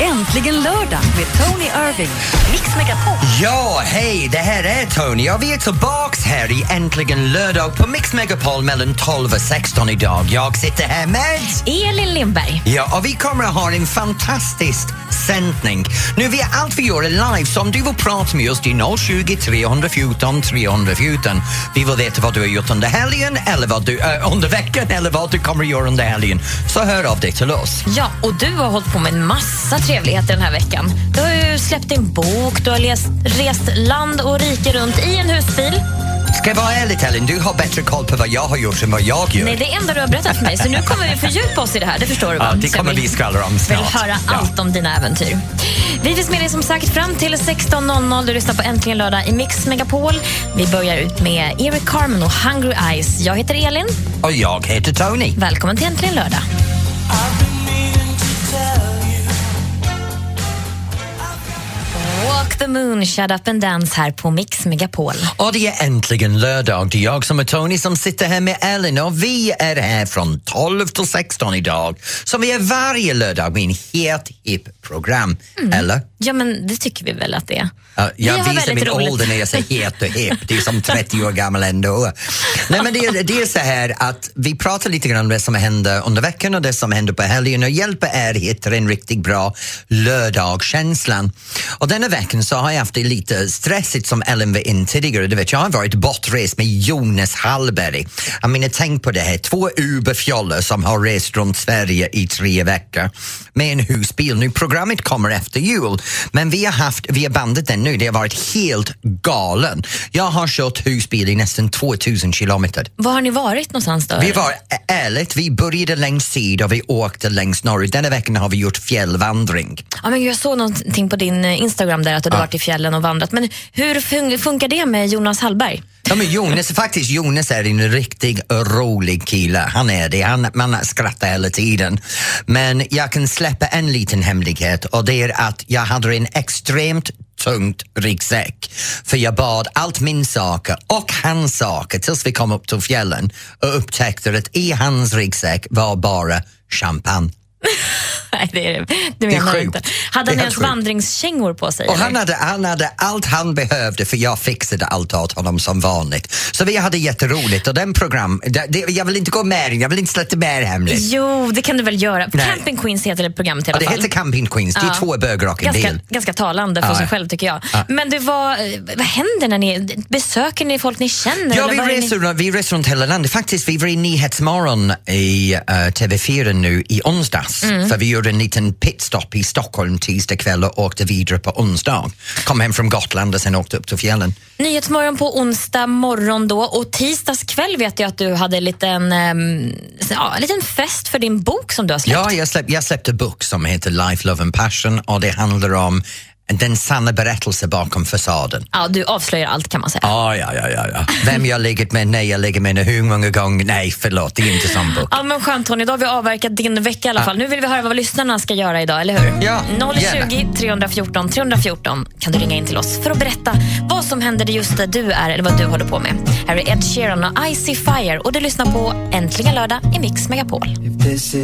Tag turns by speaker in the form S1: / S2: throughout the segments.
S1: Äntligen lördag med Tony Irving. Mix Megapol.
S2: Ja, hej, det här är Tony och vi är tillbaks här i Äntligen lördag på Mix Megapol mellan 12 och 16 idag. Jag sitter här med...
S3: Elin Lindberg.
S2: Ja, och vi kommer att ha en fantastisk sändning. Nu, vi allt vi gör är live, så om du vill prata med oss, det är 020 314 314. Vi vill veta vad du har gjort under helgen, eller vad du, äh, under veckan, eller vad du kommer att göra under helgen. Så hör av dig till oss.
S3: Ja, och du har hållit på med en massa trevligheter den här veckan. Du har ju släppt din bok, du har läst, rest land och rike runt i en husbil.
S2: Ska jag vara ärlig Ellen, du har bättre koll på vad jag har gjort än vad jag gör.
S3: Nej, det enda du har berättat för mig, så nu kommer vi fördjupa oss i det här, det förstår du
S2: Ja,
S3: va?
S2: det
S3: Så jag
S2: kommer
S3: vill-
S2: vi skvallra om
S3: vill
S2: snart.
S3: höra
S2: Ja.
S3: allt om dina äventyr. Vi finns med dig som sagt fram till 16.00. Du lyssnar på Äntligen lördag i Mix Megapol. Vi börjar ut med Eric Carmen och Hungry Eyes. Jag heter Elin.
S2: Och jag heter Tony.
S3: Välkommen till Äntligen lördag. Walk the moon, shut up and dance här på Mix Megapol.
S2: Och det är äntligen lördag. Det är jag som är Tony som sitter här med Ellen och vi är här från 12 till 16 idag. Så vi är varje lördag med en helt hipp program. Eller?
S3: Ja, men det tycker vi väl att det är. Vi har
S2: jag visar
S3: väldigt
S2: min
S3: roligt.
S2: ålder när jag säger het och hipp. Det är som 30 år gammal ändå. Nej, men det, är, det är så här att vi pratar lite grann om det som händer under veckan och det som händer på helgen och hjälper er hitta en riktigt bra lördagskänslan. Och denna veckan så har jag haft det lite stressigt som Ellen var in tidigare. Du vet, jag har varit bortrest med Jonas Hallberg. Jag menar, tänk på det här, två uberfjoller som har rest runt Sverige i tre veckor med en husbil. Nu, programmet kommer efter jul, men vi har haft, vi har bandat den nu, det har varit helt galen. Jag har kört husbil i nästan 2000 kilometer.
S3: Var har ni varit någonstans då?
S2: Vi var ärligt, vi började längst syd och vi åkte längst norrut. Denna veckan har vi gjort fjällvandring.
S3: Ja, men jag såg någonting på din eh, Instagram där att du hade varit i fjällen och vandrat. Men hur fun- funkar det med Jonas Hallberg?
S2: Ja, men Jonas, faktiskt, Jonas är en riktigt rolig kille. Han är det. Han, man skrattar hela tiden. Men jag kan släppa en liten hemlighet och det är att jag hade en extremt tungt ryggsäck. För jag bad allt min saker och hans saker tills vi kom upp till fjällen och upptäckte att i hans ryggsäck var bara champagne.
S3: Nej, det, är, det
S2: är
S3: menar jag inte. Hade
S2: Det är
S3: han ens
S2: sjukt.
S3: vandringskängor på sig?
S2: Och
S3: eller?
S2: han hade, han hade allt han behövde för jag fixade allt åt honom som vanligt. Så vi hade jätteroligt och den program, det, det, jag vill inte gå med jag vill inte släppa mer hemligt.
S3: Jo, det kan du väl göra.
S2: Nej.
S3: Camping Queens heter det programmet i
S2: Ja,
S3: alla
S2: det
S3: fall.
S2: heter Camping Queens, det är
S3: Ja.
S2: två och en
S3: Ganska,
S2: bil.
S3: ganska talande för
S2: Ja.
S3: sig själv tycker jag.
S2: Ja.
S3: Men det var, eh, vad händer när ni besöker ni folk ni känner?
S2: Ja, vi
S3: är ni-
S2: reser, runt- vi reser runt hela landet. Faktiskt, vi var i Nyhetsmorgon i uh, TV4 nu i onsdags.
S3: Mm.
S2: För vi gjorde en liten pitstop i Stockholm tisdag kväll och åkte vidare på onsdag. Kom hem från Gotland och sen åkte upp till fjällen.
S3: Nyhetsmorgon på onsdag morgon då och tisdags kväll vet jag att du hade en liten, ehm, ja, en liten fest för din bok som du har släppt.
S2: Ja, jag, släpp, jag släppte en bok som heter Life, Love and Passion och det handlar om den sanna berättelsen bakom fasaden.
S3: Ja, du avslöjar allt kan man säga.
S2: Ja, ja, ja, ja, ja. Vem jag ligger med, när jag ligger med, hur många gånger. Nej, förlåt, det är inte sån bok.
S3: Ja, men skönt Tony, då har vi avverkat din vecka i alla fall. Nu vill vi höra vad lyssarna ska göra idag, eller hur?
S2: Ja,
S3: 020 314 314 kan du ringa in till oss för att berätta vad som händer just där du är eller vad du håller på med. Här är Ed Sheeran och Icy Fire och du lyssnar på Äntligen lördag i Mix Megapol.
S4: This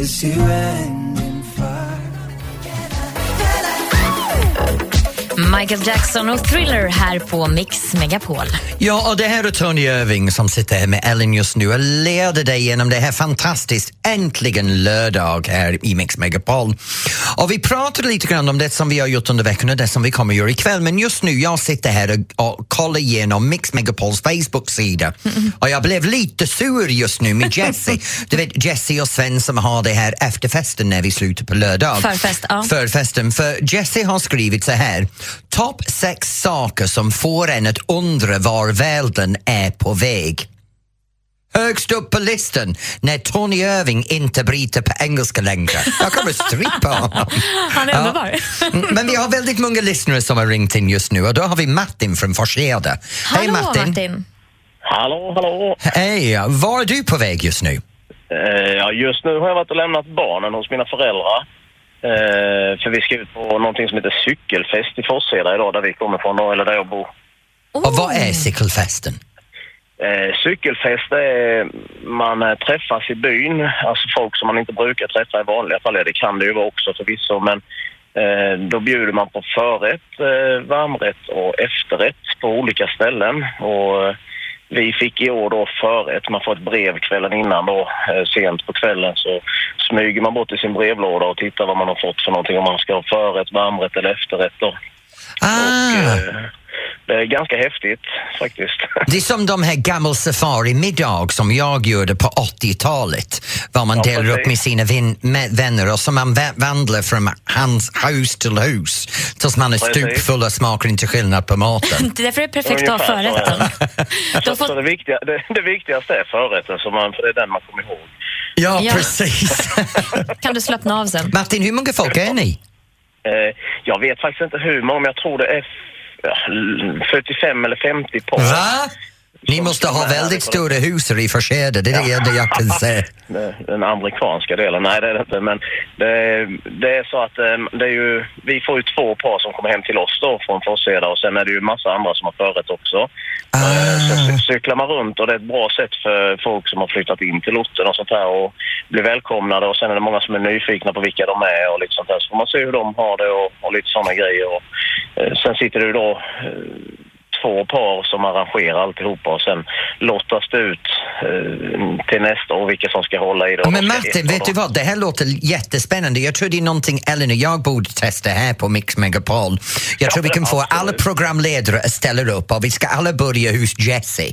S3: Michael Jackson och Thriller här på Mix Megapol.
S2: Ja, och det här är Tony Irving som sitter här med Ellen just nu och leder dig genom det här fantastiskt äntligen lördag här i Mix Megapol. Och vi pratade lite grann om det som vi har gjort under veckan och det som vi kommer att göra ikväll men just nu jag sitter här och, och kollar igenom Mix Megapols Facebook-sida och jag blev lite sur just nu med Jessie. du vet Jessie och Sven som har det här efterfesten när vi slutar på lördag.
S3: Förfest, ja.
S2: Förfesten. För Jessie har skrivit så här. Topp sex saker som får en att undra var världen är på väg. Högst upp på listan när Tony Irving inte bryter på engelska längre. Jag kommer att strippa honom.
S3: Han är
S2: Ja.
S3: underbar.
S2: Mm, Men vi har väldigt många lyssnare som har ringt in just nu och då har vi Martin från Forsheda. Hej Martin.
S3: Martin.
S5: Hallå, hallå.
S2: Hej, var är du på väg just nu?
S5: Eh, ja, just nu har jag varit och lämnat barnen hos mina föräldrar. Eh, för vi ska ut på någonting som heter cykelfest i Forsheda idag, där vi kommer ifrån, då, eller där jag bor.
S2: Och vad är cykelfesten?
S5: Eh, cykelfest är man eh, träffas i byn, alltså folk som man inte brukar träffa i vanliga fall. Det kan det ju vara också förvisso, men Eh, då bjuder man på förrätt, eh, varmrätt och efterrätt på olika ställen. Och eh, vi fick i år då förrätt. Man får ett brev kvällen innan då. Eh, sent på kvällen så smyger man bort i sin brevlåda och tittar vad man har fått för någonting. Om man ska ha förrätt, varmrätt eller efterrätt då.
S2: Ah,
S5: Och, eh, det är ganska häftigt faktiskt.
S2: det är som de här gamla safari-middag som jag gjorde på 80-talet. Var man
S5: Ja,
S2: delar upp
S5: precis.
S2: med sina vin- med vänner och så man va- vandlar från hans hus till hus tills man är stupfull och smakar inte skillnad på maten.
S3: Det är därför det är perfekt att ha förrätten.
S5: Så,
S3: fått
S5: så det, viktiga, det, det viktigaste är förrätten, så man, för det är den man kommer ihåg.
S2: Ja,
S3: Ja.
S2: precis.
S3: kan du slappna av sen.
S2: Martin, hur många folk är ni?
S5: Eh, jag vet faktiskt inte hur många, men jag tror det är 45 eller 50 par.
S2: Va? Ni måste ha väldigt stora hus i Forshede, det är det jag kan säga.
S5: Den amerikanska delen, nej det är det inte. Men det, det är så att eh, det är ju, vi får ju två par som kommer hem till oss då från Forsheda och sen är det ju massa andra som har förrätt också. Eh,
S2: Ah.
S5: cy- cyklar man runt och det är ett bra sätt för folk som har flyttat in till orten och sånt här och bli välkomnade och sen är det många som är nyfikna på vilka de är och lite sånt där. Så får man se hur de har det och, och lite sådana grejer. Och, eh, sen sitter det ju då eh, två par som arrangerar alltihopa och sen lottas det ut eh, till nästa år vilka som ska hålla i det.
S2: Men Martin, vet du vad? Det här låter jättespännande. Jag tror det är någonting Ellen och jag borde testa här på Mix Megapol. Jag tror vi kan få alla programledare att ställa upp och vi ska alla börja hos Jesse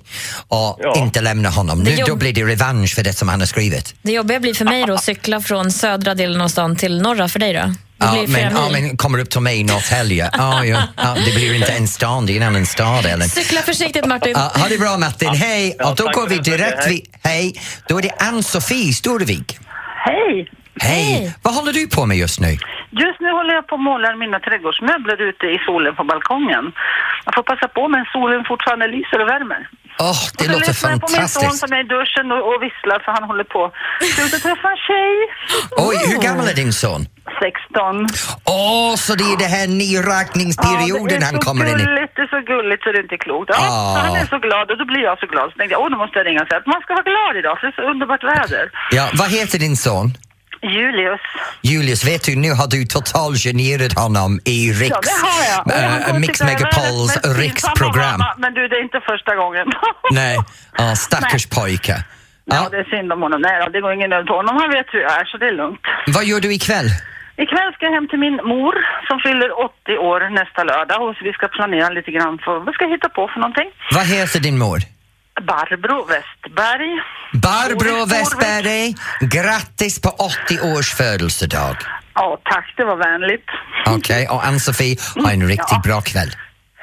S2: och
S5: Ja.
S2: inte lämna honom. Nu,
S3: jobb-
S2: då blir det revansch för det som han har skrivit.
S3: Det jobbiga blir för mig då att cykla från södra delen av stan till norra för dig då.
S2: Ja, men, ja, men kommer upp till mig Norrtälje. Ja, ja, ja, det blir inte en stad, det är en annan stad, Ellen.
S3: Cykla försiktigt Martin.
S2: Ja, ha det bra Martin, hej! Och då går vi direkt
S5: hej.
S2: vid, hej, då är det Ann-Sofie Storevik.
S6: Hej!
S2: Hej.
S3: Hej.
S2: Vad håller du på med just nu?
S6: Just nu håller jag på att måla mina trädgårdsmöbler ute i solen på balkongen. Jag får passa på men solen fortfarande lyser och värmer.
S2: Åh, det
S6: och så
S2: låter
S6: lyssnar jag på min son
S2: fantastiskt.
S6: som är i duschen och, och visslar för han håller på och träffa en tjej.
S2: Oj, hur gammal är din son?
S6: 16.
S2: Åh, så det är det här nyrakningsperioden
S6: ja,
S2: han
S6: det
S2: kommer
S6: så
S2: in i.
S6: gulligt, det är så gulligt så det är inte klokt. Ja,
S2: Ah.
S6: han är så glad och då blir jag så glad. Så tänkte jag, åh nu måste jag ringa och säga att man ska vara glad idag för det är så underbart väder.
S2: Ja, vad heter din son?
S6: Julius.
S2: Julius, vet du, nu har du totalgenerat honom i Riks,
S6: Ja, det har jag. Och han kommer
S2: Mix Megapols riksprogram.
S6: mamma, Men du, det är inte första gången.
S2: Nej, ja, stackars pojke.
S6: Ja,
S2: Ja,
S6: det är synd om honom. Nej det går ingen nöd på honom. Han vet hur jag är, så det är lugnt.
S2: vad gör du ikväll?
S6: Ikväll ska jag hem till min mor som fyller 80 år nästa lördag och vi ska planera lite grann för vad ska jag hitta på för någonting.
S2: Vad heter din mor?
S6: Barbro Westberg.
S2: Barbro Westberg, grattis på 80 års födelsedag.
S6: Ja, tack. Det var vänligt.
S2: Okej, och Ann-Sofie, ha en riktigt
S6: Ja.
S2: bra kväll.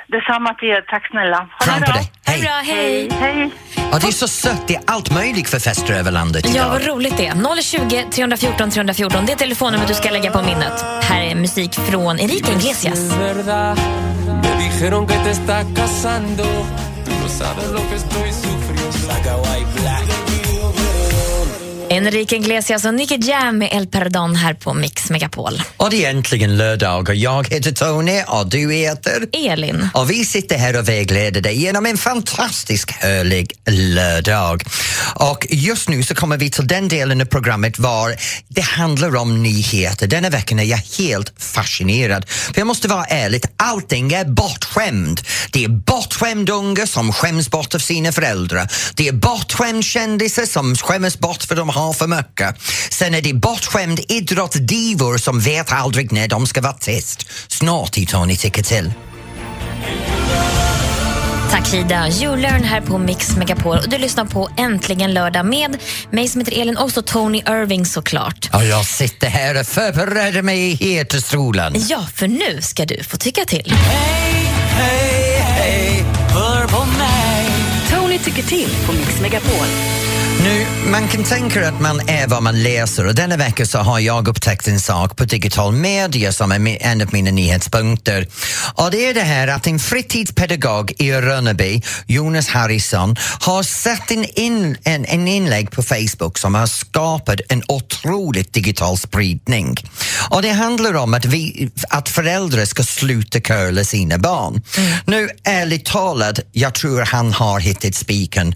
S6: Detsamma till er. Tack snälla. Ha
S2: Kram på dig. Hej!
S3: bra, hej.
S6: Hej.
S2: Ja, det är så sött, det är allt möjligt för fester över landet
S3: Ja,
S2: idag.
S3: vad roligt det är. 020 314 314. Det är telefonnumret du ska lägga på minnet. Här är musik från Enrique Iglesias. Enrique Iglesias och Nicky Jam med El Perdon här på Mix Megapol.
S2: Och det är äntligen lördag och jag heter Tony och du heter?
S3: Elin.
S2: Och vi sitter här och vägleder dig genom en fantastisk härlig lördag. Och just nu så kommer vi till den delen av programmet var det handlar om nyheter. Denna veckan är jag helt fascinerad. För jag måste vara ärlig, allting är bortskämd. Det är bortskämda unga som skäms bort av sina föräldrar. Det är bortskämd kändisar som skäms bort för de har för mycket. Sen är det bortskämd idrottsdivor som vet aldrig när de ska vara tyst. Snart i Tony tycker till.
S3: Tack Ida. You learn här på Mix Megapol. Och du lyssnar på Äntligen lördag med mig som heter Elin och så Tony Irving såklart.
S2: Och jag sitter här och förbereder mig i heta stolen.
S3: Ja, för nu ska du få tycka till.
S2: Hej, hej, hör på mig.
S1: Tony tycker till på Mix Megapol.
S2: Nu, man kan tänka att man är vad man läser och denna vecka så har jag upptäckt en sak på digital media som är en av mina nyhetspunkter. Och det är det här att en fritidspedagog i Rönneby, Jonas Harrison, har sett en, in, en, en inlägg på Facebook som har skapat en otroligt digital spridning. Och det handlar om att, vi, att föräldrar ska sluta curla sina barn. Nu, ärligt talat, jag tror han har hittat spiken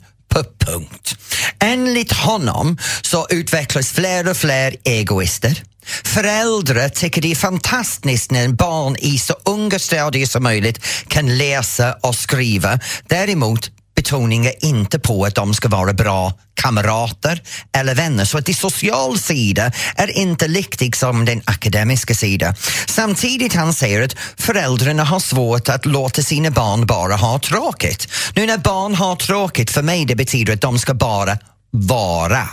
S2: punkt. Enligt honom så utvecklas fler och fler egoister. Föräldrar tycker det är fantastiskt när barn i så unga stadier som möjligt kan läsa och skriva. Däremot betoningen inte på att de ska vara bra kamrater eller vänner. Så att den sociala sidan är inte riktigt som den akademiska sidan. Samtidigt han säger att föräldrarna har svårt att låta sina barn bara ha tråkigt. Nu när barn har tråkigt, för mig det betyder att de ska bara vara.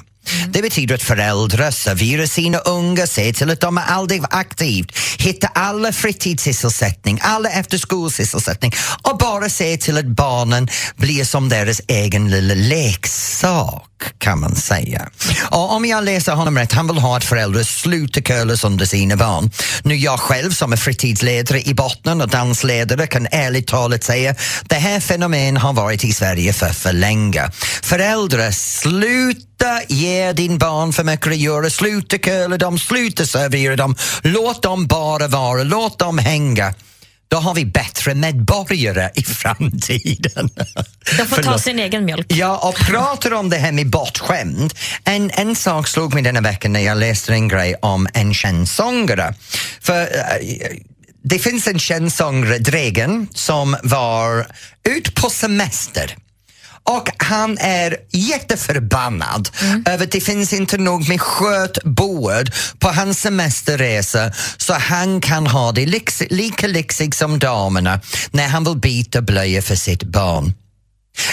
S2: Det betyder att föräldrar serverar sina unga, ser till att de är aldrig aktivt, hittar alla fritidssysselsättning, alla efterskolsysselsättning och bara ser till att barnen blir som deras egen lilla leksak kan man säga. Och om jag läser honom rätt, han vill ha att föräldrar slutar curlas under sina barn. Nu jag själv som är fritidsledare i botten och dansledare kan ärligt talat säga det här fenomenet har varit i Sverige för för länge. Föräldrar, sluta ge din barn för mycket att göra, sluta curla dem, sluta servera dem, låt dem bara vara, låt dem hänga då har vi bättre medborgare i framtiden.
S3: De får ta sin egen mjölk.
S2: Ja, och pratar om det här med bortskämd. En, en sak slog mig denna vecka när jag läste en grej om en känd sångare. För uh, det finns en känd sångare, Dregen, som var ut på semester och han är jätteförbannad mm. över att det finns inte nog med skötboard på hans semesterresa så han kan ha det lix, lika lyxigt som damerna när han vill byta blöja för sitt barn.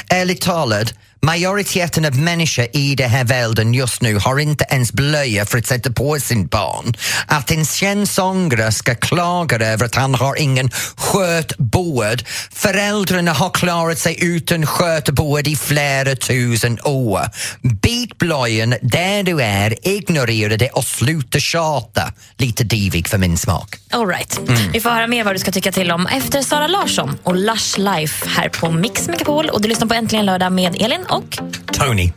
S2: Ärligt talat, Majoriteten av människor i den här världen just nu har inte ens blöja för att sätta på sin barn. Att en känd sångare ska klaga över att han har ingen skötbord. Föräldrarna har klarat sig utan skötbord i flera tusen år. Bit blöjan där du är, ignorera det och sluta tjata. Lite divig för min smak.
S3: All right. Mm. Vi får höra mer vad du ska tycka till om efter Sara Larsson och Lush Life här på Mix Megapol. Och du lyssnar på Äntligen lördag med Elin och
S2: Tony.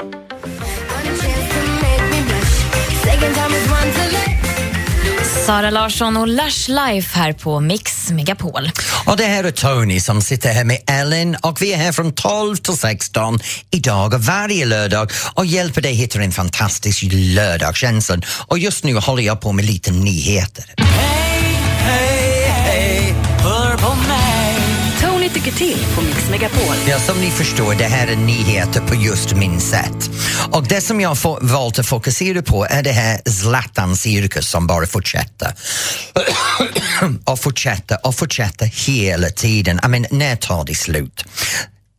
S3: Sara Larsson och Lush Life här på Mix Megapol.
S2: Och det här är Tony som sitter här med Ellen och vi är här från 12 till 16 idag och varje lördag och hjälper dig hitta en fantastisk lördagskänsla. Och just nu håller jag på med lite nyheter.
S1: Hey, hey, hey, hör på mig. Tony tycker till på Mix Megapol.
S2: Ja, som ni förstår, det här är nyheter på just min sätt. Och det som jag har valt att fokusera på är det här Zlatan-cirkus som bara fortsätter. och fortsätter och fortsätter hela tiden. I mean, när tar det slut?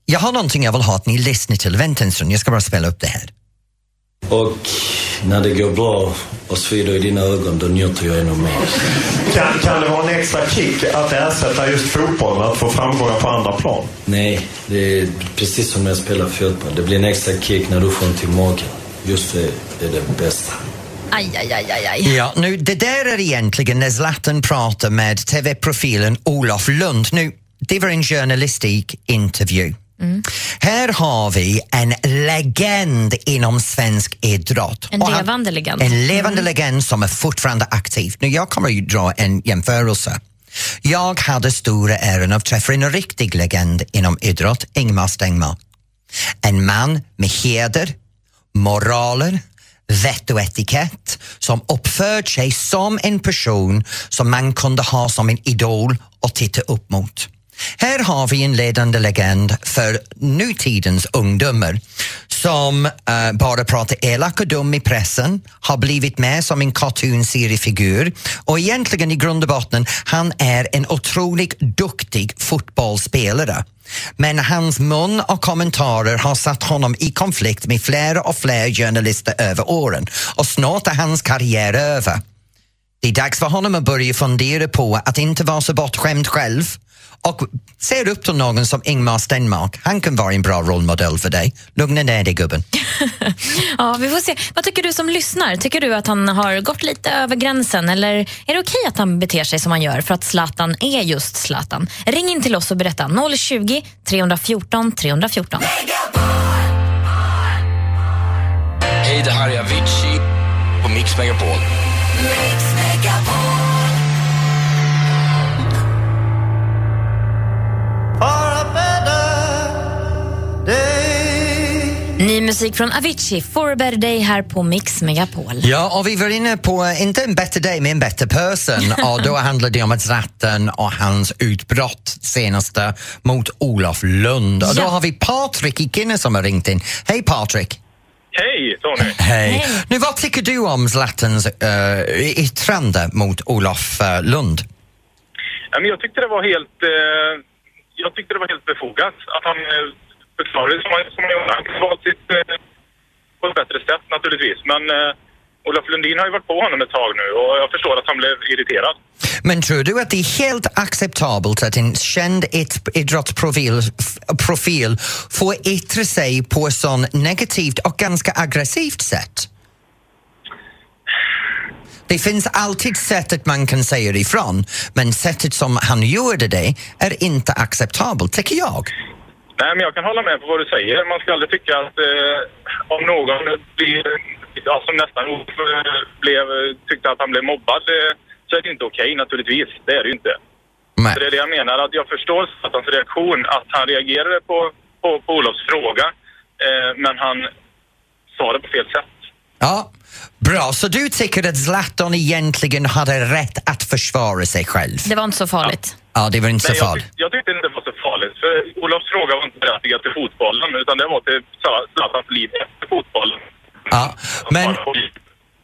S2: Jag har någonting jag vill ha att ni lyssnar till. Vänta en stund, jag ska bara spela upp det här.
S7: Och när det går bra och svider i dina ögon, då njuter jag ännu mer.
S8: Kan, kan det vara en extra kick att ersätta just fotbollen, att få framgångar på andra plan?
S7: Nej, det är precis som när jag spelar fotboll. Det blir en extra kick när du får ont i magen. Just det är det bästa.
S3: Aj, aj, aj, aj, aj.
S2: Ja, nu, det där är egentligen när Zlatan pratar med TV-profilen Olof Lund. Nu, det var en journalistikintervju. Mm. Här har vi en legend inom svensk idrott.
S3: En
S2: han-
S3: levande legend.
S2: En levande legend som är fortfarande aktiv. Nu, jag kommer att dra en jämförelse. Jag hade stora äran att träffa en riktig legend inom idrott, Ingmar Stenmark. En man med heder, moraler, vett och etikett som uppförde sig som en person som man kunde ha som en idol och titta upp mot. Här har vi en ledande legend för nutidens ungdomar som uh, bara pratar elak och dum i pressen, har blivit med som en cartoonsseriefigur och egentligen i grund och botten, han är en otroligt duktig fotbollsspelare. Men hans mun och kommentarer har satt honom i konflikt med flera och fler journalister över åren och snart är hans karriär över. Det är dags för honom att börja fundera på att inte vara så bortskämd själv och ser upp till någon som Ingmar Stenmark. Han kan vara en bra rollmodell för dig. Lugna ner dig gubben.
S3: Ja, vi får se. Vad tycker du som lyssnar? Tycker du att han har gått lite över gränsen eller är det okej att han beter sig som han gör för att Zlatan är just Zlatan? Ring in till oss och berätta. 020 314 314.
S9: Hej, det här är Avicii på Mix Megapol.
S3: Ny Ny musik från Avicii, For a better day här på Mix Megapol.
S2: Ja, och vi var inne på, eh, inte en bättre day, men en bättre person. och då handlade det om att Zlatan och hans utbrott senaste mot Olof Lund. Och då
S3: Ja.
S2: har vi Patrik i Kinne som har ringt in. Hej Patrik!
S10: Hej Tony!
S2: Hej! Nu, vad tycker du om Zlatans uh, yttrande mot Olof eh, Lund?
S10: Ja, men jag tyckte det var helt... Eh, jag tyckte det var helt befogat att han eh, förklarade som han, som gjorde. Han kunde valt sitt eh, på ett bättre sätt naturligtvis. Men eh, Olof Lundin har ju varit på honom ett tag nu och jag förstår att han blev irriterad.
S2: Men tror du att det är helt acceptabelt att en känd idrottsprofil profil får yttra sig på ett sån negativt och ganska aggressivt sätt? Det finns alltid sättet man kan säga ifrån, men sättet som han gjorde det är inte acceptabelt, tycker jag.
S10: Nej, men jag kan hålla med på vad du säger. Man ska aldrig tycka att eh, om någon blir, ja, som nästan blev, tyckte att han blev mobbad eh, så är det inte okej naturligtvis. Det är det ju inte.
S2: Nej.
S10: Så det är det jag menar, att jag förstår att hans reaktion, att han reagerade på, på, på Olofs fråga, eh, men han sa det på fel sätt.
S2: Ja, bra. Så du tycker att Zlatan egentligen hade rätt att försvara sig själv?
S3: Det var inte så farligt.
S2: Ja, det var inte så
S10: Nej, jag,
S2: farligt.
S10: tyck, jag tyckte inte det var så farligt. För Olofs fråga var inte berättigad till fotbollen, utan det var till Zlatans liv efter fotbollen.
S2: Ja, men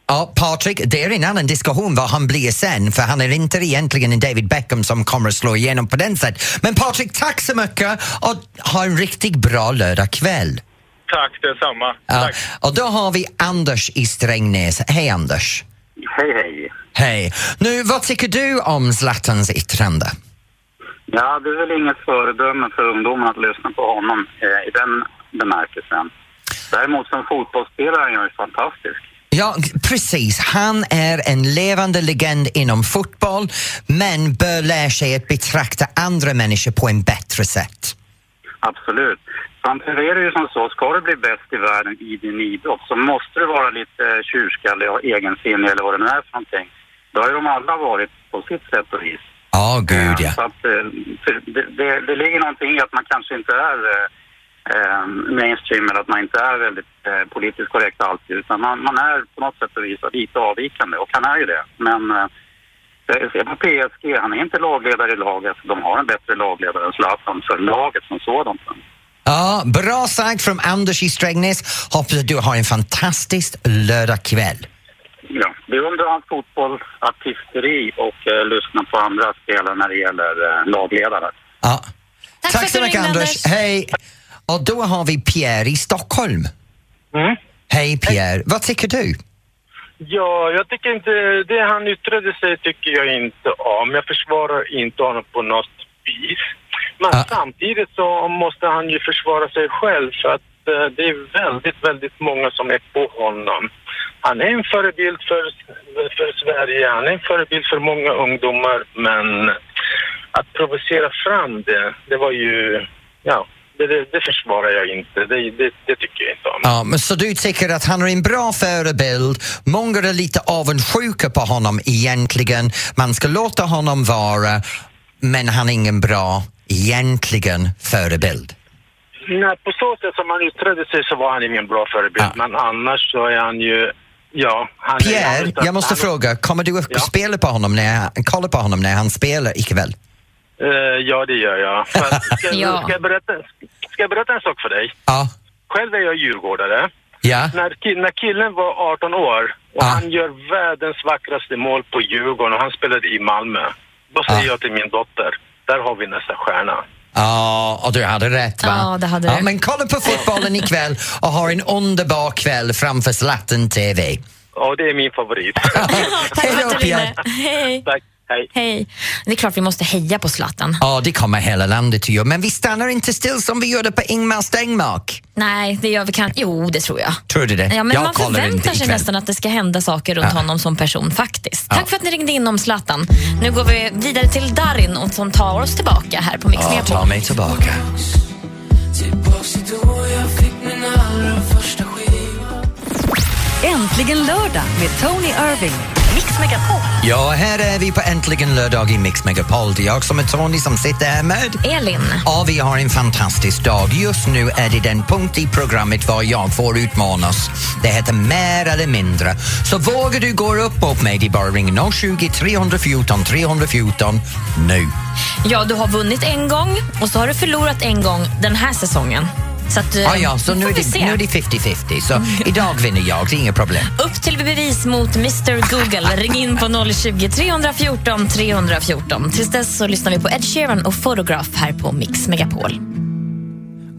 S2: ja, Patrik, det är en annan diskussion vad han blir sen för han är inte egentligen en David Beckham som kommer att slå igenom på den sätt. Men Patrik, tack så mycket och ha en riktigt bra lördagkväll.
S10: Tack detsamma.
S2: Ja,
S10: Tack.
S2: och då har vi Anders i Strängnäs. Hej Anders!
S11: Hej, hej.
S2: Hej! Nu, vad tycker du om Zlatans yttrande?
S11: Ja, det är väl inget föredöme för ungdomar att lyssna på honom eh, i den bemärkelsen. Däremot som fotbollsspelare är han ju fantastisk.
S2: Ja, precis. Han är en levande legend inom fotboll men bör lära sig att betrakta andra människor på en bättre sätt.
S11: Absolut. Samtidigt är det ju som så, ska du bli bäst i världen i din idrott så måste du vara lite tjurskallig och egensinnig eller vad det nu är för någonting. Det har ju de alla varit på sitt sätt och vis.
S2: Ja, gud ja.
S11: Så att, eh, det, det, det ligger någonting i att man kanske inte är eh, eh, mainstream eller att man inte är väldigt eh, politiskt korrekt alltid utan man, man är på något sätt och vis lite avvikande och han är ju det. Men eh, se på PSG, han är inte lagledare i laget. De har en bättre lagledare än Zlatan för laget som sådant.
S2: Ja, bra sagt från Anders i Strängnäs. Hoppas att du har en fantastisk lördagkväll.
S11: Ja, beundrar hans fotbollsartisteri och eh, lyssna på andra spelare när det gäller eh, lagledare.
S2: Ja.
S11: Tack
S2: Tack, så mycket Anders.
S11: Anders.
S2: Hej! Och då har vi Pierre i Stockholm.
S12: Mm.
S2: Hej Pierre, vad tycker du?
S12: Ja, jag tycker inte, det han yttrade sig tycker jag inte om. Jag försvarar inte honom på något vis. Men samtidigt så måste han ju försvara sig själv för att eh, det är väldigt, väldigt många som är på honom. Han är en förebild för, för Sverige, han är en förebild för många ungdomar, men att provocera fram det, det var ju, ja, det, det, det försvarar jag inte. Det, det, det tycker jag inte om.
S2: Ja, men så du tycker att han är en bra förebild, många är lite avundsjuka på honom egentligen, man ska låta honom vara, men han är ingen bra, egentligen, förebild.
S12: Nej, på så sätt som han yttrade sig så var han ingen bra förebild, men annars så är han ju, ja... Han
S2: Pierre, jag måste
S12: han,
S2: fråga, kommer du att
S12: Ja.
S2: spela på honom när, kolla på honom när han spelar ikväll?
S12: Eh, ja, det gör jag. Ska,
S2: Ja.
S12: ska, jag berätta, ska jag berätta en sak för dig?
S2: Ja.
S12: Själv är jag djurgårdare.
S2: Ja.
S12: När, när killen var 18 år och han gör världens vackraste mål på Djurgården och han spelade i Malmö. Då säger jag till min dotter, där har vi nästa stjärna.
S2: Ja, och du hade rätt va?
S3: Ja, det hade
S2: ja,
S3: du.
S2: Men kolla på fotbollen ikväll och ha en underbar kväll framför Zlatan TV.
S12: Ja, det är min favorit.
S3: Tack för att du ringde. Hej.
S12: Tack. Hej.
S3: Hej. Det är klart vi måste heja på Zlatan.
S2: Ja, det kommer hela landet att göra, men vi stannar inte still som vi gjorde på Ingmar Stenmark.
S3: Nej, det gör vi kanske. Jo, det tror jag.
S2: Tror du det?
S3: Ja, men
S2: Jag
S3: man förväntar sig nästan att det ska hända saker runt
S2: Ja.
S3: honom som person faktiskt. Tack för att ni ringde in om Zlatan. Nu går vi vidare till Darin och som tar oss tillbaka här på Mix
S2: Ja, ta mig tillbaka.
S1: Äntligen lördag med Tony Irving.
S3: Mix Megapol.
S2: Ja, här är vi på Äntligen lördag i Mix Megapol. Det är jag som är Tony som sitter här med.
S3: Elin.
S2: Och vi har en fantastisk dag. Just nu är det den punkt i programmet var jag får utmanas. Det heter Mer eller mindre. Så vågar du gå upp mot mig, det är bara ring 020 314 314 nu.
S3: Ja, du har vunnit en gång och så har du förlorat en gång den här säsongen. Så att,
S2: Ah, ja, så nu är, det, nu är det 50-50. Så idag vinner jag, det är inga problem.
S3: Upp till bevis mot Mr Google. Ring in på 020 314 314. Tills dess så lyssnar vi på Ed Sheeran och Photograph här på Mix Megapol.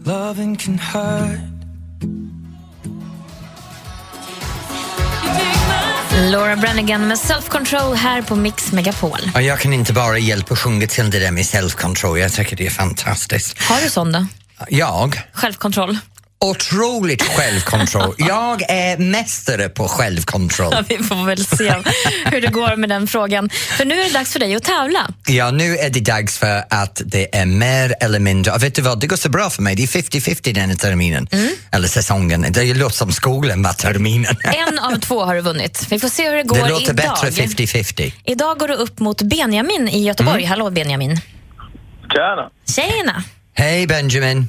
S4: Loving can hurt.
S3: Laura Branigan med Self Control här på Mix Megapol.
S2: Och jag kan inte bara hjälpa att sjunga till det där med self-control. Jag tycker det är fantastiskt.
S3: Har du sån då?
S2: Jag?
S3: Självkontroll?
S2: Otroligt självkontroll. Jag är mästare på självkontroll.
S3: Ja, vi får väl se hur det går med den frågan. För nu är det dags för dig att tävla.
S2: Ja, nu är det dags för att det är mer eller mindre. Vet du vad, det går så bra för mig. Det är 50-50 den här terminen. Eller säsongen. Det låter som skolan var terminen.
S3: En av två har du vunnit. Vi får se hur det går
S2: Det låter
S3: idag.
S2: bättre 50-50.
S3: Idag går du upp mot Benjamin i Göteborg.
S2: Mm.
S3: Hallå Benjamin.
S10: Tjena!
S3: Tjena!
S2: Hej Benjamin.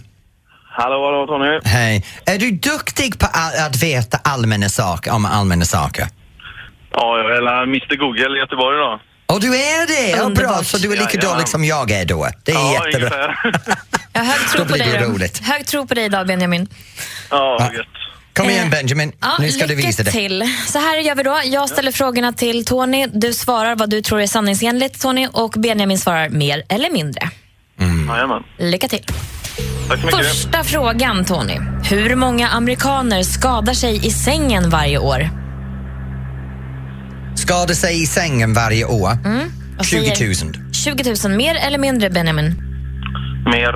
S10: Hallå, hallå Tony.
S2: Hej. Är du duktig på att veta allmänna saker, om allmänna saker?
S10: Ja, jag är Mr Google i Göteborg idag.
S2: Och du är det? Ja, bra,
S3: Underbart.
S2: så du är lika
S10: Jajamän.
S2: dålig som jag är då. Det är
S10: Ja,
S2: jättebra.
S10: ungefär.
S3: Jag har hög tro på
S2: blir
S3: dig.
S2: det
S3: då.
S2: roligt.
S3: Hög tro på dig idag Benjamin.
S10: Ja,
S2: Ja.
S10: gött.
S2: Kom igen
S3: Eh,
S2: Benjamin,
S3: Ja,
S2: nu ska du
S3: lycka
S2: visa det.
S3: till. Så här gör vi då. Jag ställer frågorna till Tony. Du svarar vad du tror är sanningsenligt Tony och Benjamin svarar mer eller mindre.
S10: Jajamän.
S3: Lycka till. Första frågan Tony. Hur många amerikaner skadar sig i sängen varje år?
S2: Skadar sig i sängen varje år.
S3: Mm. Vad
S2: 20
S3: säger-
S2: 000.
S3: 20 000. Mer eller mindre Benjamin?
S10: Mer.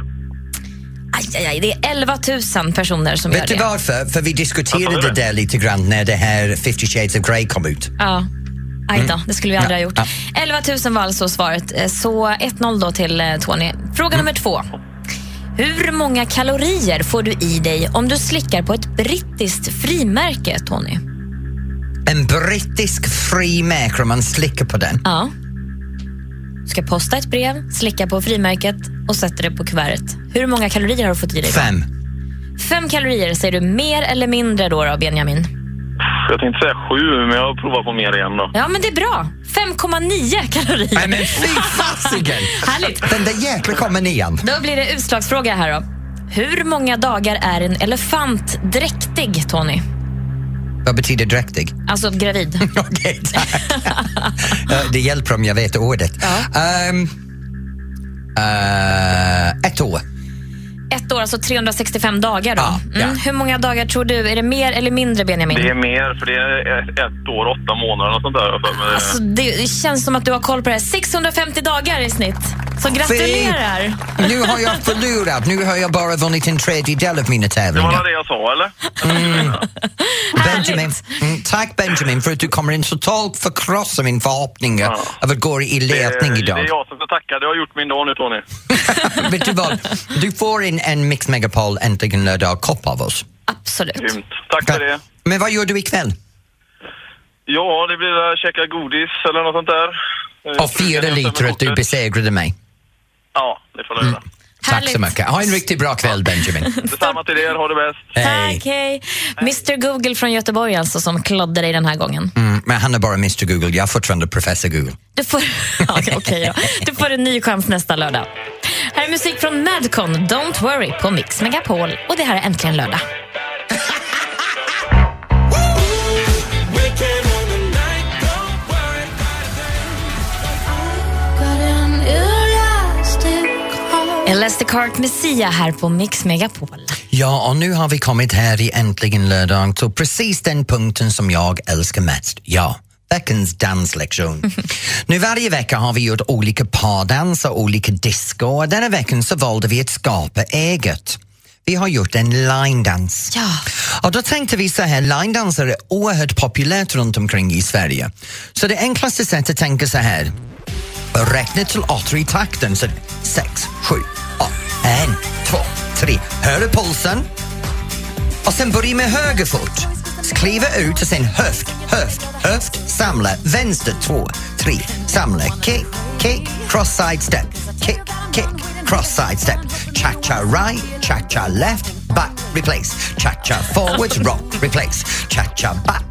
S3: Aj, aj, aj, det är 11 000 personer som
S2: Vet
S3: gör
S2: du
S3: det.
S2: varför? För vi diskuterade det där lite grann när det här 50 shades of Grey kom ut.
S3: Ja. Aj då, det skulle vi aldrig
S2: Mm. Ja,
S3: ha gjort. 11 000 var alltså svaret. Eh, Så 1-0 då till eh, Tony. Fråga nummer två. Hur många kalorier får du i dig om du slickar på ett brittiskt frimärke, Tony?
S2: En brittisk frimärke om man slickar på den.
S3: Ja. Du ska posta ett brev, slicka på frimärket och sätta det på kuvertet. Hur många kalorier har du fått i dig? då?
S2: Fem.
S3: Fem kalorier, säger du mer eller mindre då, då Benjamin?
S10: Jag tänkte säga sju, men jag provar på mer igen då.
S3: Ja, men det är bra. 5,9 kalorier.
S2: Nej men fy fasiken!
S3: Härligt.
S2: Den där jäkla kommer nian.
S3: Då blir det utslagsfråga här då. Hur många dagar är en elefant dräktig, Tony?
S2: Vad betyder dräktig?
S3: Alltså gravid.
S2: Okej, tack. Eh, det hjälper om jag vet ordet. Ehm, eh, ett år.
S3: Ett år, alltså 365 dagar då.
S2: Ja, ja.
S3: Mm. Hur många dagar tror du? Är det mer eller mindre, Benjamin?
S10: Det är mer, för det är ett, år, åtta månader och sånt där.
S3: Alltså, det, det känns som att du har koll på det här. 650 dagar i snitt. Så gratulerar!
S2: Nu har jag förlorat. Nu har jag bara vunnit en tredjedel av mina
S10: det var
S2: tävlingar.
S10: det jag sa, eller?
S2: Benjamin, mm, tack Benjamin för att du kommer in totalt förkrossa min förhoppning
S10: Ja.
S2: av att gå i ledning
S10: det,
S2: idag.
S10: det är jag som ska tacka. Det har gjort min dag nu, Tony.
S2: Vet du vad? Du får en, en Mix Megapol Äntligen lördag-kopp av oss.
S3: Absolut.
S10: Grymt. Tack för det.
S2: Men vad gör du ikväll?
S10: Ja, det blir att käka godis eller något sånt där.
S2: Och fira
S10: frugan
S2: lite
S10: hämtar med
S2: att du besegrade mig.
S10: Ja, det får du göra.
S2: Tack
S3: Härligt.
S2: så mycket. Ha en riktigt bra kväll Benjamin.
S10: Detsamma till er. Ha det bäst.
S2: Hej.
S3: Tack, hej. Mr Google från Göteborg alltså som klodde dig den här gången.
S2: Mm, men han är bara Mr Google, jag är fortfarande Professor Google.
S3: Du får, ja, okej då. du får en ny chans nästa lördag. Här är musik från Madcon, Don't Worry, på Mix Megapol. Och det här är Äntligen lördag. Lester Clark Messia här på Mix Megapol.
S2: Ja, och nu har vi kommit här i Äntligen lördag till precis den punkten som jag älskar mest. Ja, veckans danslektion. nu varje vecka har vi gjort olika pardans och olika disco och denna veckan så valde vi att skapa eget. Vi har gjort en line-dans.
S3: Ja.
S2: Och då tänkte vi så här, line-danser är oerhört populärt runt omkring i Sverige. Så det enklaste sättet att tänka så här, räkna till åtta i takten. Så sex, sju, åtta, en, två, tre. Hör du pulsen? Och sen börja med höger fot. Kliva ut och sen höft, höft, höft, samla, vänster två, tre, samla, kick, kick, cross-side step, kick, kick, cross-side step, cha-cha right, cha-cha left, back, replace, cha-cha forwards, rock, replace, cha-cha back,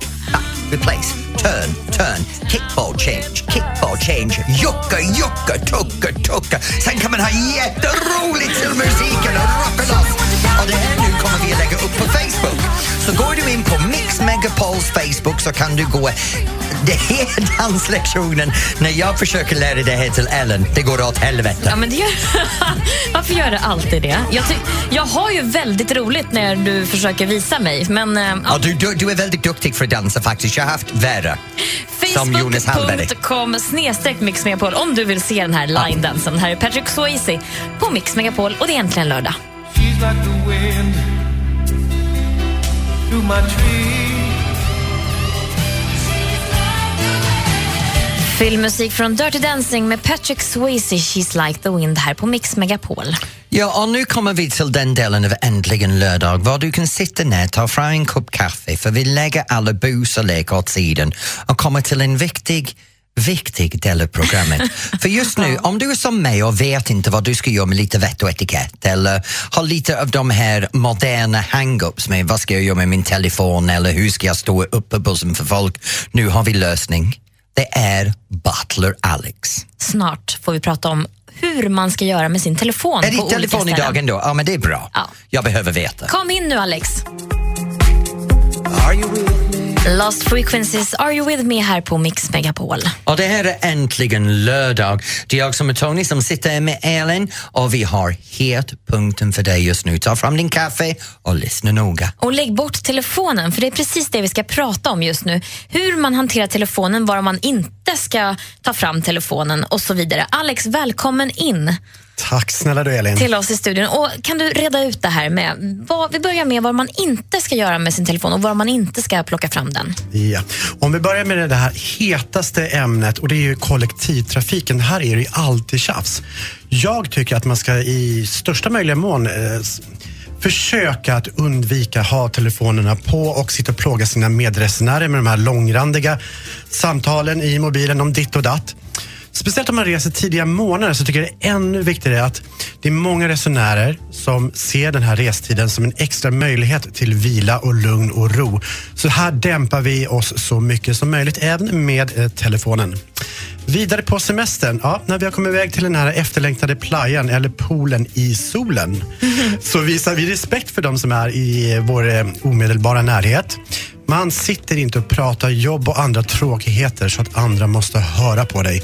S2: replace, turn, turn, kickball change, kickball change, jucka, jucka, tucka, tucka. Sen kan man ha jätteroligt till musiken och rocka loss. Och det här nu kommer vi att lägga upp på Facebook. Så går du in på Mix Megapols Facebook så kan du gå... Det är danslektionen när jag försöker lära det här till Ellen. Det går åt helvete.
S3: Ja, men det gör... Varför gör det alltid det? Jag, ty... jag har ju väldigt roligt när du försöker visa mig, men... eh,
S2: Ja, du, du, du är väldigt duktig för att dansa faktiskt. Jag har haft värre.
S3: Facebook.com snedstreck Mix Megapol om du vill se den här line-dansen. Här är Patrick Swayze på Mix Megapol och det är äntligen lördag.
S4: She's like the wind through my tree.
S3: Filmmusik från Dirty Dancing med Patrick Swayze, She's like the wind här på Mix Megapol.
S2: Ja, och nu kommer vi till den delen av Äntligen lördag var du kan sitta ner, ta fram en kopp kaffe för vi lägger alla bus och lekar åt sidan och kommer till en viktig viktig del av programmet. För just nu, om du är som mig och vet inte vad du ska göra med lite vett och etikett eller har lite av de här moderna hang-ups med vad ska jag göra med min telefon eller hur ska jag stå upp på bussen för folk. Nu har vi lösning. Det är Butler Alex.
S3: Snart får vi prata om hur man ska göra med sin telefon
S2: Är ditt telefon
S3: ställen.
S2: idag ändå? Ja, men det är bra. Jag behöver veta.
S3: Kom in nu, Alex. Lost Frequencies, Are You With Me här på Mix Megapol.
S2: Och det här är äntligen lördag. Det är jag som är Tony som sitter med Elin och vi har hetpunkten för dig just nu. Ta fram din kaffe och lyssna noga.
S3: Och lägg bort telefonen, för det är precis det vi ska prata om just nu. Hur man hanterar telefonen, var man inte ska ta fram telefonen och så vidare. Alex, välkommen in
S13: Tack snälla du Elin.
S3: till oss i studion. Och kan du reda ut det här med, vad, vi börjar med vad man inte ska göra med sin telefon och var man inte ska plocka fram den.
S13: Ja. Om vi börjar med det här hetaste ämnet och det är ju kollektivtrafiken. Här är det ju alltid tjafs. Jag tycker att man ska i största möjliga mån eh, försöka att undvika ha telefonerna på och sitta och plåga sina medresenärer med de här långrandiga samtalen i mobilen om ditt och datt. Speciellt om man reser tidiga månader så tycker jag det är ännu viktigare att det är många resenärer som ser den här restiden som en extra möjlighet till vila och lugn och ro. Så här dämpar vi oss så mycket som möjligt, även med eh, telefonen. Vidare på semestern, ja, när vi har kommit iväg till den här efterlängtade playan eller poolen i solen så visar vi respekt för de som är i vår eh, omedelbara närhet. Man sitter inte och pratar jobb och andra tråkigheter så att andra måste höra på dig.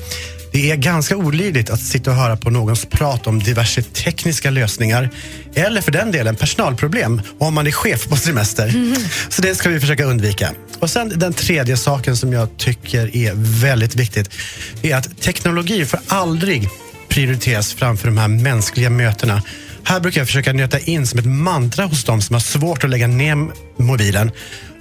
S13: Det är ganska olidligt att sitta och höra på någons prat om diverse tekniska lösningar eller för den delen personalproblem om man är chef på semester. Så det ska vi försöka undvika. Och sen den tredje saken som jag tycker är väldigt viktigt är att teknologi får aldrig prioriteras framför de här mänskliga mötena. Här brukar jag försöka nöta in som ett mantra hos dem som har svårt att lägga ner mobilen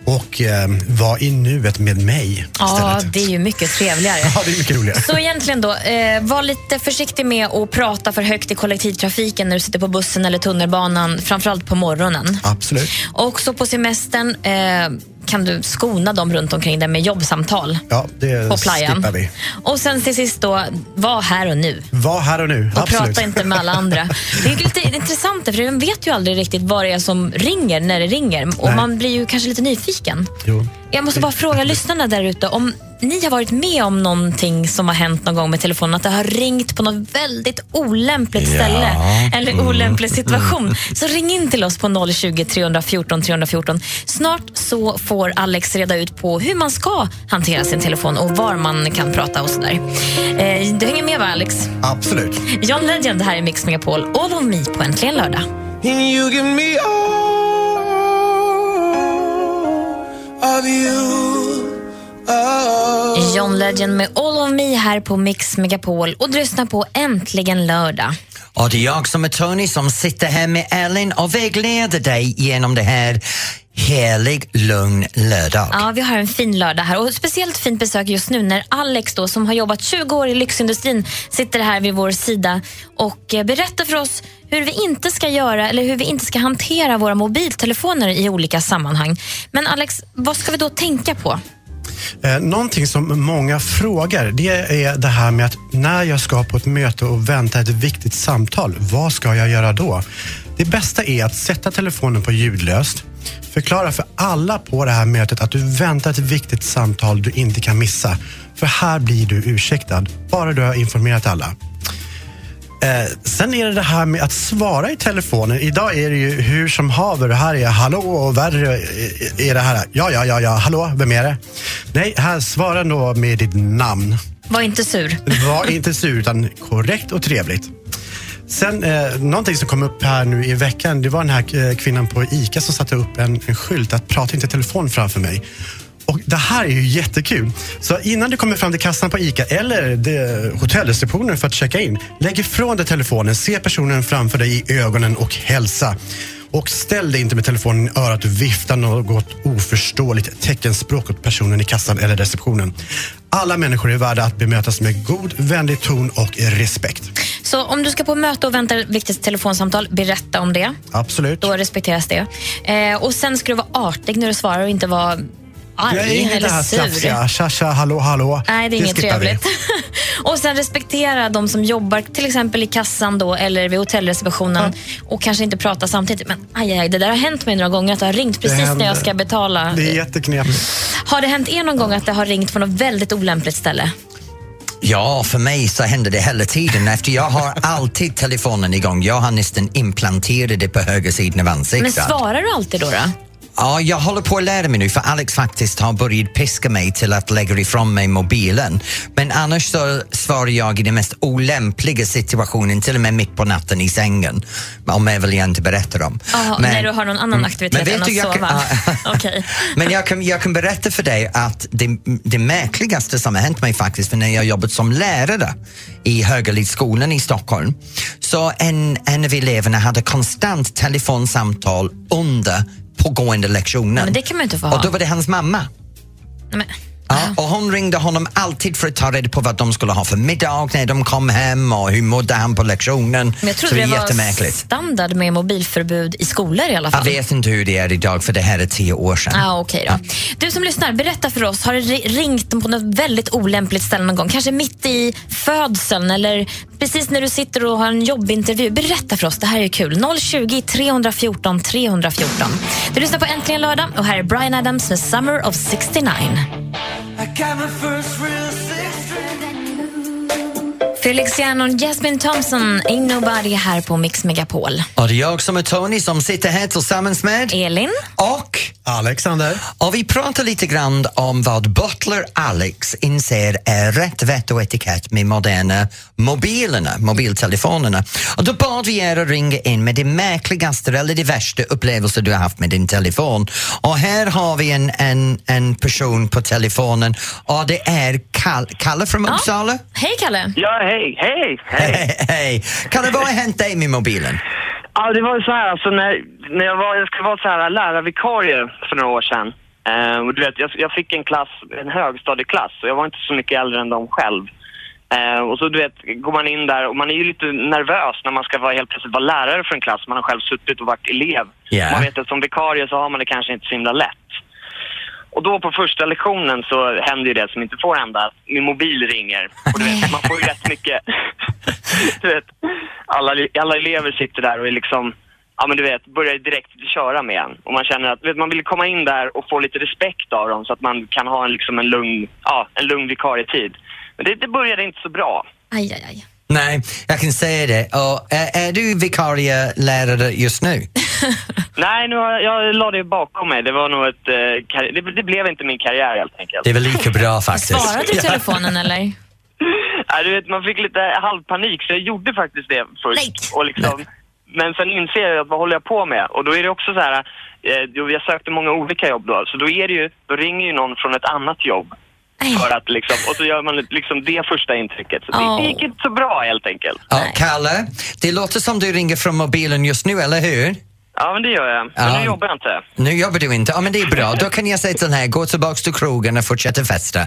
S13: och eh, vara i nuet med mig
S3: Ja,
S13: istället.
S3: det är ju mycket trevligare.
S13: Ja, det är mycket roligare.
S3: Så egentligen då, eh, var lite försiktig med att prata för högt i kollektivtrafiken när du sitter på bussen eller tunnelbanan, framförallt på morgonen.
S13: Absolut.
S3: Och så på semestern eh, kan du skona dem runt omkring dig med jobbsamtal
S13: Ja, det
S3: på playan.
S13: vi.
S3: Och sen till sist då, var här och nu.
S13: Var här och nu.
S3: Och
S13: Absolut.
S3: prata inte med alla andra. Det är lite intressant, för man vet ju aldrig riktigt vad det är som ringer när det ringer. Och
S13: Nej.
S3: man blir ju kanske lite nyfiken.
S13: Jo.
S3: Jag måste bara fråga lyssnarna där ute om ni har varit med om någonting som har hänt någon gång med telefonen, att det har ringt på något väldigt olämpligt
S14: Ja.
S3: ställe eller
S14: Mm.
S3: olämplig situation. Så ring in till oss på 020 314 314. Snart så får Alex reda ut på hur man ska hantera sin telefon och var man kan prata och sådär. Eh, du hänger med va Alex?
S13: Absolut.
S3: John Legend här i Mix Megapol, All of me på Äntligen lördag.
S4: You give me all of you. Oh.
S3: John Legend med All of me här på Mix Megapol och du lyssnar på Äntligen lördag.
S2: Och det är jag som är Tony som sitter här med Ellen och vägleder dig genom det här helig, lugn lördag.
S3: Ja, vi har en fin lördag här och speciellt fint besök just nu när Alex då, som har jobbat 20 år i lyxindustrin sitter här vid vår sida och eh, berättar för oss hur vi inte ska göra eller hur vi inte ska hantera våra mobiltelefoner i olika sammanhang. Men Alex, vad ska vi då tänka på?
S13: Eh, någonting som många frågar det är det här med att när jag ska på ett möte och vänta ett viktigt samtal, vad ska jag göra då? Det bästa är att sätta telefonen på ljudlöst, förklara för alla på det här mötet att du väntar ett viktigt samtal du inte kan missa. För här blir du ursäktad, bara du har informerat alla. Eh, sen är det det här med att svara i telefonen. Idag är det ju hur som haver. Här är hallå och värre är det här. Ja, ja, ja, ja, hallå, vem är det? Nej, här svara då med ditt namn.
S3: Var inte sur.
S13: Var inte sur, utan korrekt och trevligt. Sen, eh, någonting som kom upp här nu i veckan, det var den här eh, kvinnan på ICA som satte upp en, en skylt att prata inte telefon framför mig. Och Det här är ju jättekul. Så innan du kommer fram till kassan på ICA eller hotellreceptionen för att checka in, lägg ifrån dig telefonen, se personen framför dig i ögonen och hälsa. Och ställ dig inte med telefonen i örat och vifta något oförståeligt teckenspråk åt personen i kassan eller receptionen. Alla människor är värda att bemötas med god, vänlig ton och respekt.
S3: Så om du ska på möte och vänta ett viktigt telefonsamtal, berätta om det.
S13: Absolut.
S3: Då respekteras det. Eh, och Sen ska du vara artig när du svarar och inte vara arg
S13: Jag är inget det
S3: eller
S13: här
S3: sur.
S13: slafsiga, tja tja, hallå hallå.
S3: Nej, det är inget
S13: skippar vi.
S3: trevligt. och sen respektera de som jobbar till exempel i kassan då, eller vid hotellreceptionen och kanske inte prata samtidigt. Men aj, aj, det där har hänt mig några gånger att det har ringt precis när jag ska betala.
S13: Det är jätteknepigt.
S3: Har det hänt er någon gång att det har ringt från något väldigt olämpligt ställe?
S2: Ja, för mig så händer det hela tiden efter jag har alltid telefonen igång. Jag har nästan implanterat det på höger sidan av
S3: Men
S2: ansiktet.
S3: svarar du alltid då? då?
S2: Ja, jag håller på att lära mig nu för Alex faktiskt har börjat piska mig till att lägga ifrån mig mobilen. Men annars så svarar jag i den mest olämpliga situationen, till och med mitt på natten i sängen. Om jag vill jag inte berätta om.
S3: Jaha,
S2: Men-
S3: när du har någon annan
S2: Mm.
S3: aktivitet
S2: Men
S3: än att
S2: du, jag kan-
S3: sova? Okej.
S2: Men jag kan, jag kan berätta för dig att det, det märkligaste som har hänt mig faktiskt, för när jag jobbat som lärare i Högalidsskolan i Stockholm, så en, en av eleverna hade konstant telefonsamtal under pågående lektionen.
S3: Men det kan man inte få ha.
S2: Och då var det hans mamma.
S3: Men,
S2: Ja, och hon ringde honom alltid för att ta reda på vad de skulle ha för middag när de kom hem och hur mådde han på lektionen.
S3: men jag trodde
S2: det
S3: det var standard med mobilförbud i skolor i alla
S2: Jag
S3: fall.
S2: vet inte hur det är idag för det här är tio år sedan.
S3: Ah, okej då. Du som lyssnar, berätta för oss. Har det ri- ringt på något väldigt olämpligt ställe någon gång? Kanske mitt i födseln eller precis när du sitter och har en jobbintervju. Berätta för oss, det här är kul. 020 314 314. Du lyssnar på Äntligen lördag och här är Brian Adams med Summer of 69. Felix och Jasmine Thompson, Ain't Nobody här på Mix Megapol.
S2: Och det är jag som är Tony som sitter här tillsammans med
S3: Elin
S2: och
S13: Alexander.
S2: Och vi pratar lite grann om vad Butler Alex inser är rätt vett och etikett med moderna mobilerna, mobiltelefonerna. Och då bad vi er att ringa in med det märkligaste eller det värsta upplevelser du har haft med din telefon. Och här har vi en, en, en person på telefonen och det är Kal- Kalle från Uppsala.
S3: Hej Kalle!
S14: Ja, hej, hej, hej.
S2: Kalle, vad har hänt dig med mobilen?
S14: Ja, det var ju så här, alltså när, när jag var, jag skulle vara så här lärarvikarie för några år sedan. Eh, och du vet, jag, jag fick en klass, en högstadieklass och jag var inte så mycket äldre än dem själv. Eh, och så du vet, går man in där och man är ju lite nervös när man ska vara, helt plötsligt vara lärare för en klass. Man har själv suttit och varit elev.
S2: Ja.
S14: Man vet att som vikarie så har man det kanske inte så himla lätt. Och då på första lektionen så händer ju det som inte får hända. Min mobil ringer. Och du vet, man får ju rätt mycket... du vet, alla, alla elever sitter där och är liksom... Ja men du vet, börjar direkt köra med en. Och man känner att, vet, man vill komma in där och få lite respekt av dem så att man kan ha en, liksom en lugn, ja, en lugn vikarietid. Men det, det började inte så bra.
S3: Aj, aj, aj.
S2: Nej, jag kan säga det. Och, är, är du vikarielärare just nu?
S14: Nej, nu har, jag- jag la det bakom mig. Det var nog ett... Eh, det, det blev inte min karriär helt enkelt.
S2: Det är väl lika bra faktiskt.
S3: Svarade du i telefonen eller?
S14: Nej, du vet, man fick lite halvpanik så jag gjorde faktiskt det först. Och liksom, men sen inser jag att vad håller jag på med? Och då är det också så här, eh, jo, jag sökte många olika jobb då, så då är det ju, då ringer ju någon från ett annat jobb För att liksom, och så gör man liksom det första intrycket. Så det, det gick inte så bra helt enkelt.
S2: Ja, Kalle, det låter som du ringer från mobilen just nu, eller hur?
S14: Ja, men det gör jag. Men
S2: Ja.
S14: nu jobbar jag inte.
S2: Nu jobbar du inte. Ja, men det är bra. Då kan jag säga till den här, gå tillbaks till krogen och fortsätta festa.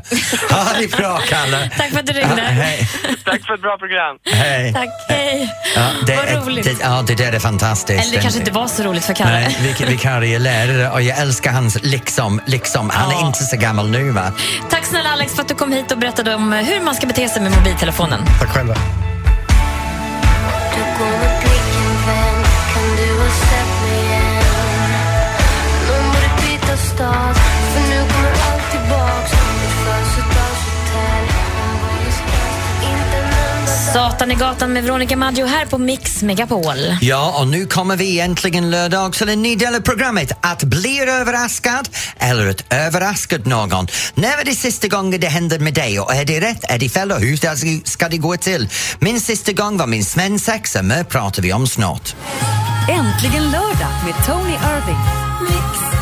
S2: Ha det bra, Kalle.
S3: Tack för att du ringde.
S2: Ja, hej.
S14: Tack för ett bra program.
S2: Hej.
S3: Tack, hej.
S2: Ja, det,
S3: Vad
S2: är,
S3: roligt.
S2: det, ja, det där är fantastiskt.
S3: Eller det kanske inte var så roligt för Kalle.
S2: Nej, vik- vikarie lärare och jag älskar hans liksom, liksom. Han är
S3: Ja.
S2: inte så gammal nu va?
S3: Tack snälla Alex för att du kom hit och berättade om hur man ska bete sig med mobiltelefonen.
S13: Tack själva.
S3: Satan i gatan med Veronica Maggio här på Mix Megapol.
S2: Ja, och nu kommer vi äntligen lördag till en ny del av programmet. Att bli överraskad eller att överraska någon. När är det sista gången det händer med dig och är det rätt, är det fel och hur ska- ska det gå till? Min sista gång var min svensexa, men pratar vi om snart.
S1: Äntligen lördag med Tony Irving.